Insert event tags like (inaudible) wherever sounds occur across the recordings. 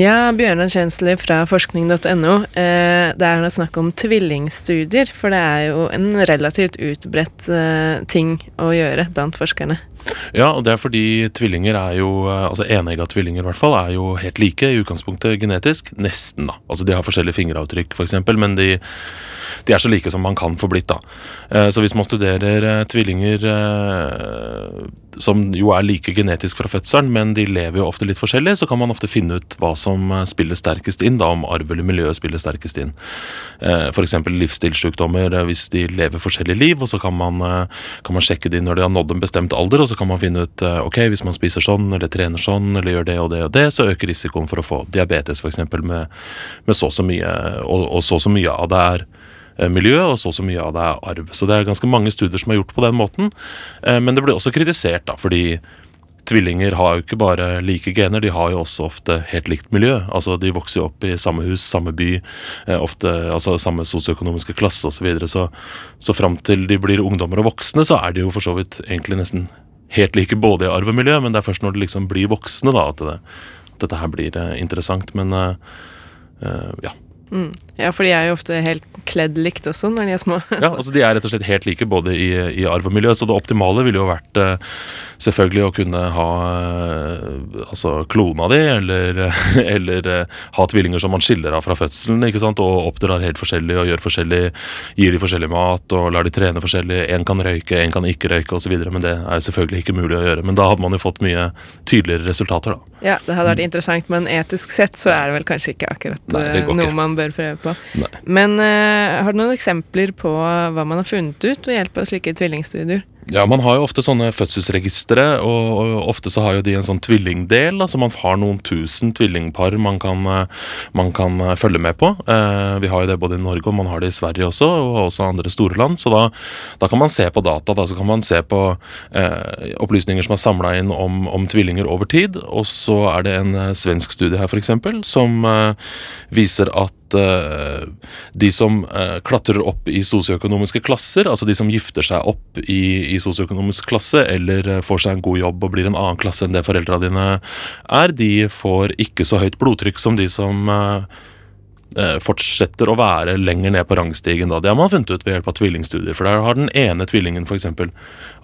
Ja, Bjørnar Kjensli fra forskning.no. Eh, det er snakk om tvillingstudier, for det er jo en relativt utbredt eh, ting å gjøre blant forskerne. Ja, og det er fordi tvillinger er jo eh, Altså enegga tvillinger i hvert fall er jo helt like i utgangspunktet genetisk. Nesten, da. Altså de har forskjellige fingeravtrykk, f.eks., for eksempel, men de, de, er så like som man kan få blitt, da. Så hvis man studerer tvillinger som jo er like genetisk fra fødselen, men de lever jo ofte litt forskjellig, så kan man ofte finne ut hva som eh, spiller sterkest inn, da om arv eller miljø spiller sterkest inn. Eh, F.eks. livsstilssykdommer eh, hvis de lever forskjellige liv, og så kan man, kan man sjekke de når de har nådd en bestemt alder, og så kan man finne ut ok, hvis man spiser sånn eller trener sånn eller gjør det og det og det, så øker risikoen for å få diabetes f.eks. Med, med så og så mye, og, og så så mye av det er miljø, og så så mye av det er arv. Så det er ganske mange studier som er gjort på den måten. Men det blir også kritisert, da, fordi tvillinger har jo ikke bare like gener, de har jo også ofte helt likt miljø. Altså De vokser jo opp i samme hus, samme by, eh, ofte altså samme sosioøkonomiske klasse osv. Så, videre. så Så fram til de blir ungdommer og voksne, så er de jo for så vidt egentlig nesten helt like både i arv og miljø, men det er først når de liksom blir voksne da at, det, at dette her blir interessant. Men uh, ja. Mm. Ja, for de er jo ofte helt kledd likt også når de er små. ja, altså De er rett og slett helt like både i, i arv og miljø, så det optimale ville jo vært uh, selvfølgelig å kunne ha uh, altså klona di, eller, (laughs) eller uh, ha tvillinger som man skiller av fra fødselen, ikke sant, og oppdrar helt forskjellig og gjør forskjellig, gir de forskjellig mat og lar de trene forskjellig. Én kan røyke, én kan ikke røyke osv., men det er selvfølgelig ikke mulig å gjøre. Men da hadde man jo fått mye tydeligere resultater, da. Ja, det hadde vært mm. interessant, men etisk sett så er det vel kanskje ikke akkurat Nei, noe ikke. man bør prøve på. Nei. Men uh, har du noen eksempler på hva man har funnet ut ved hjelp av slike tvillingstudier? Ja, Man har jo ofte sånne fødselsregistre, og, ofte så har jo de en sånn tvillingdel. altså Man har noen tusen tvillingpar man kan, eh, man kan eh, følge med på. Eh, vi har jo det både i Norge og man har det i Sverige også, og også andre store land. Så da, da kan man se på data. Da så kan man se på eh, opplysninger som er samla inn om, om, tvillinger over tid. Og så er det en svensk studie her, f.eks., som eh, viser at de som klatrer opp i sosioøkonomiske klasser, altså de som gifter seg opp i, i sosioøkonomisk klasse eller eh, får seg en god jobb og blir en annen klasse enn det foreldra dine er, de får ikke så høyt blodtrykk som de som eh, eh, fortsetter å være lenger ned på rangstigen. Da. Det har man funnet ut ved hjelp av tvillingstudier. For der har den ene tvillingen for eksempel,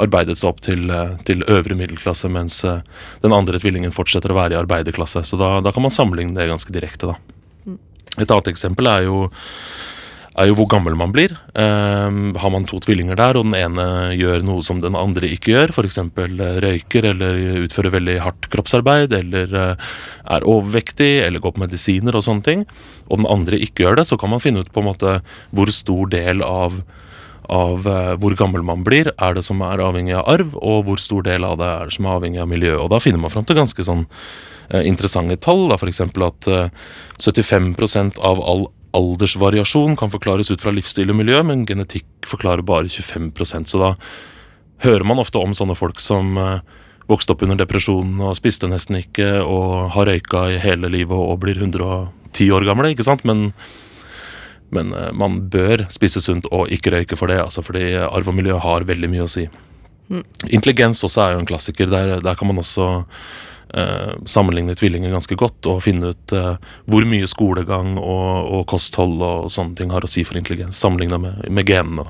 arbeidet seg opp til, til, øvre middelklasse, mens den andre tvillingen fortsetter å være i arbeiderklasse. Så da, da kan man sammenligne det ganske direkte. Da. Et annet eksempel er jo er jo hvor gammel man blir. Um, har man to tvillinger der, og den ene gjør noe som den andre ikke gjør, f.eks. Eh, røyker eller utfører veldig hardt kroppsarbeid, eller uh, er overvektig eller går på medisiner og sånne ting, og den andre ikke gjør det, så kan man finne ut på en måte hvor stor del av av uh, hvor gammel man blir, er det som er avhengig av arv, og hvor stor del av det er som er avhengig av miljø. Og Da finner man fram til ganske sånn interessante tall. F.eks. at 75% av all aldersvariasjon kan forklares ut fra livsstil og miljø, men genetikk forklarer bare 25% Så da hører man ofte om sånne folk som uh, vokste opp under depresjonen og spiste nesten ikke og har røyka i hele livet og blir 110 år gamle, ikke sant? Men, men man bør spise sunt og ikke røyke for det, altså fordi arv og miljø har veldig mye å si. Mm. Intelligens også er jo en klassiker. Der, der kan man også eh, sammenligne tvillinger ganske godt og finne ut eh, hvor mye skolegang og, og, kosthold og sånne ting har å si for intelligens, sammenligna med, med, genene.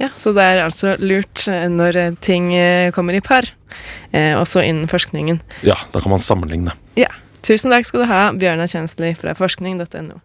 Ja, Så det er altså lurt eh, når eh, ting eh, kommer i par, eh, også innen forskningen. Ja, da kan man sammenligne. Ja. Tusen takk skal du ha, Bjørnar Kjensli fra forskning.no.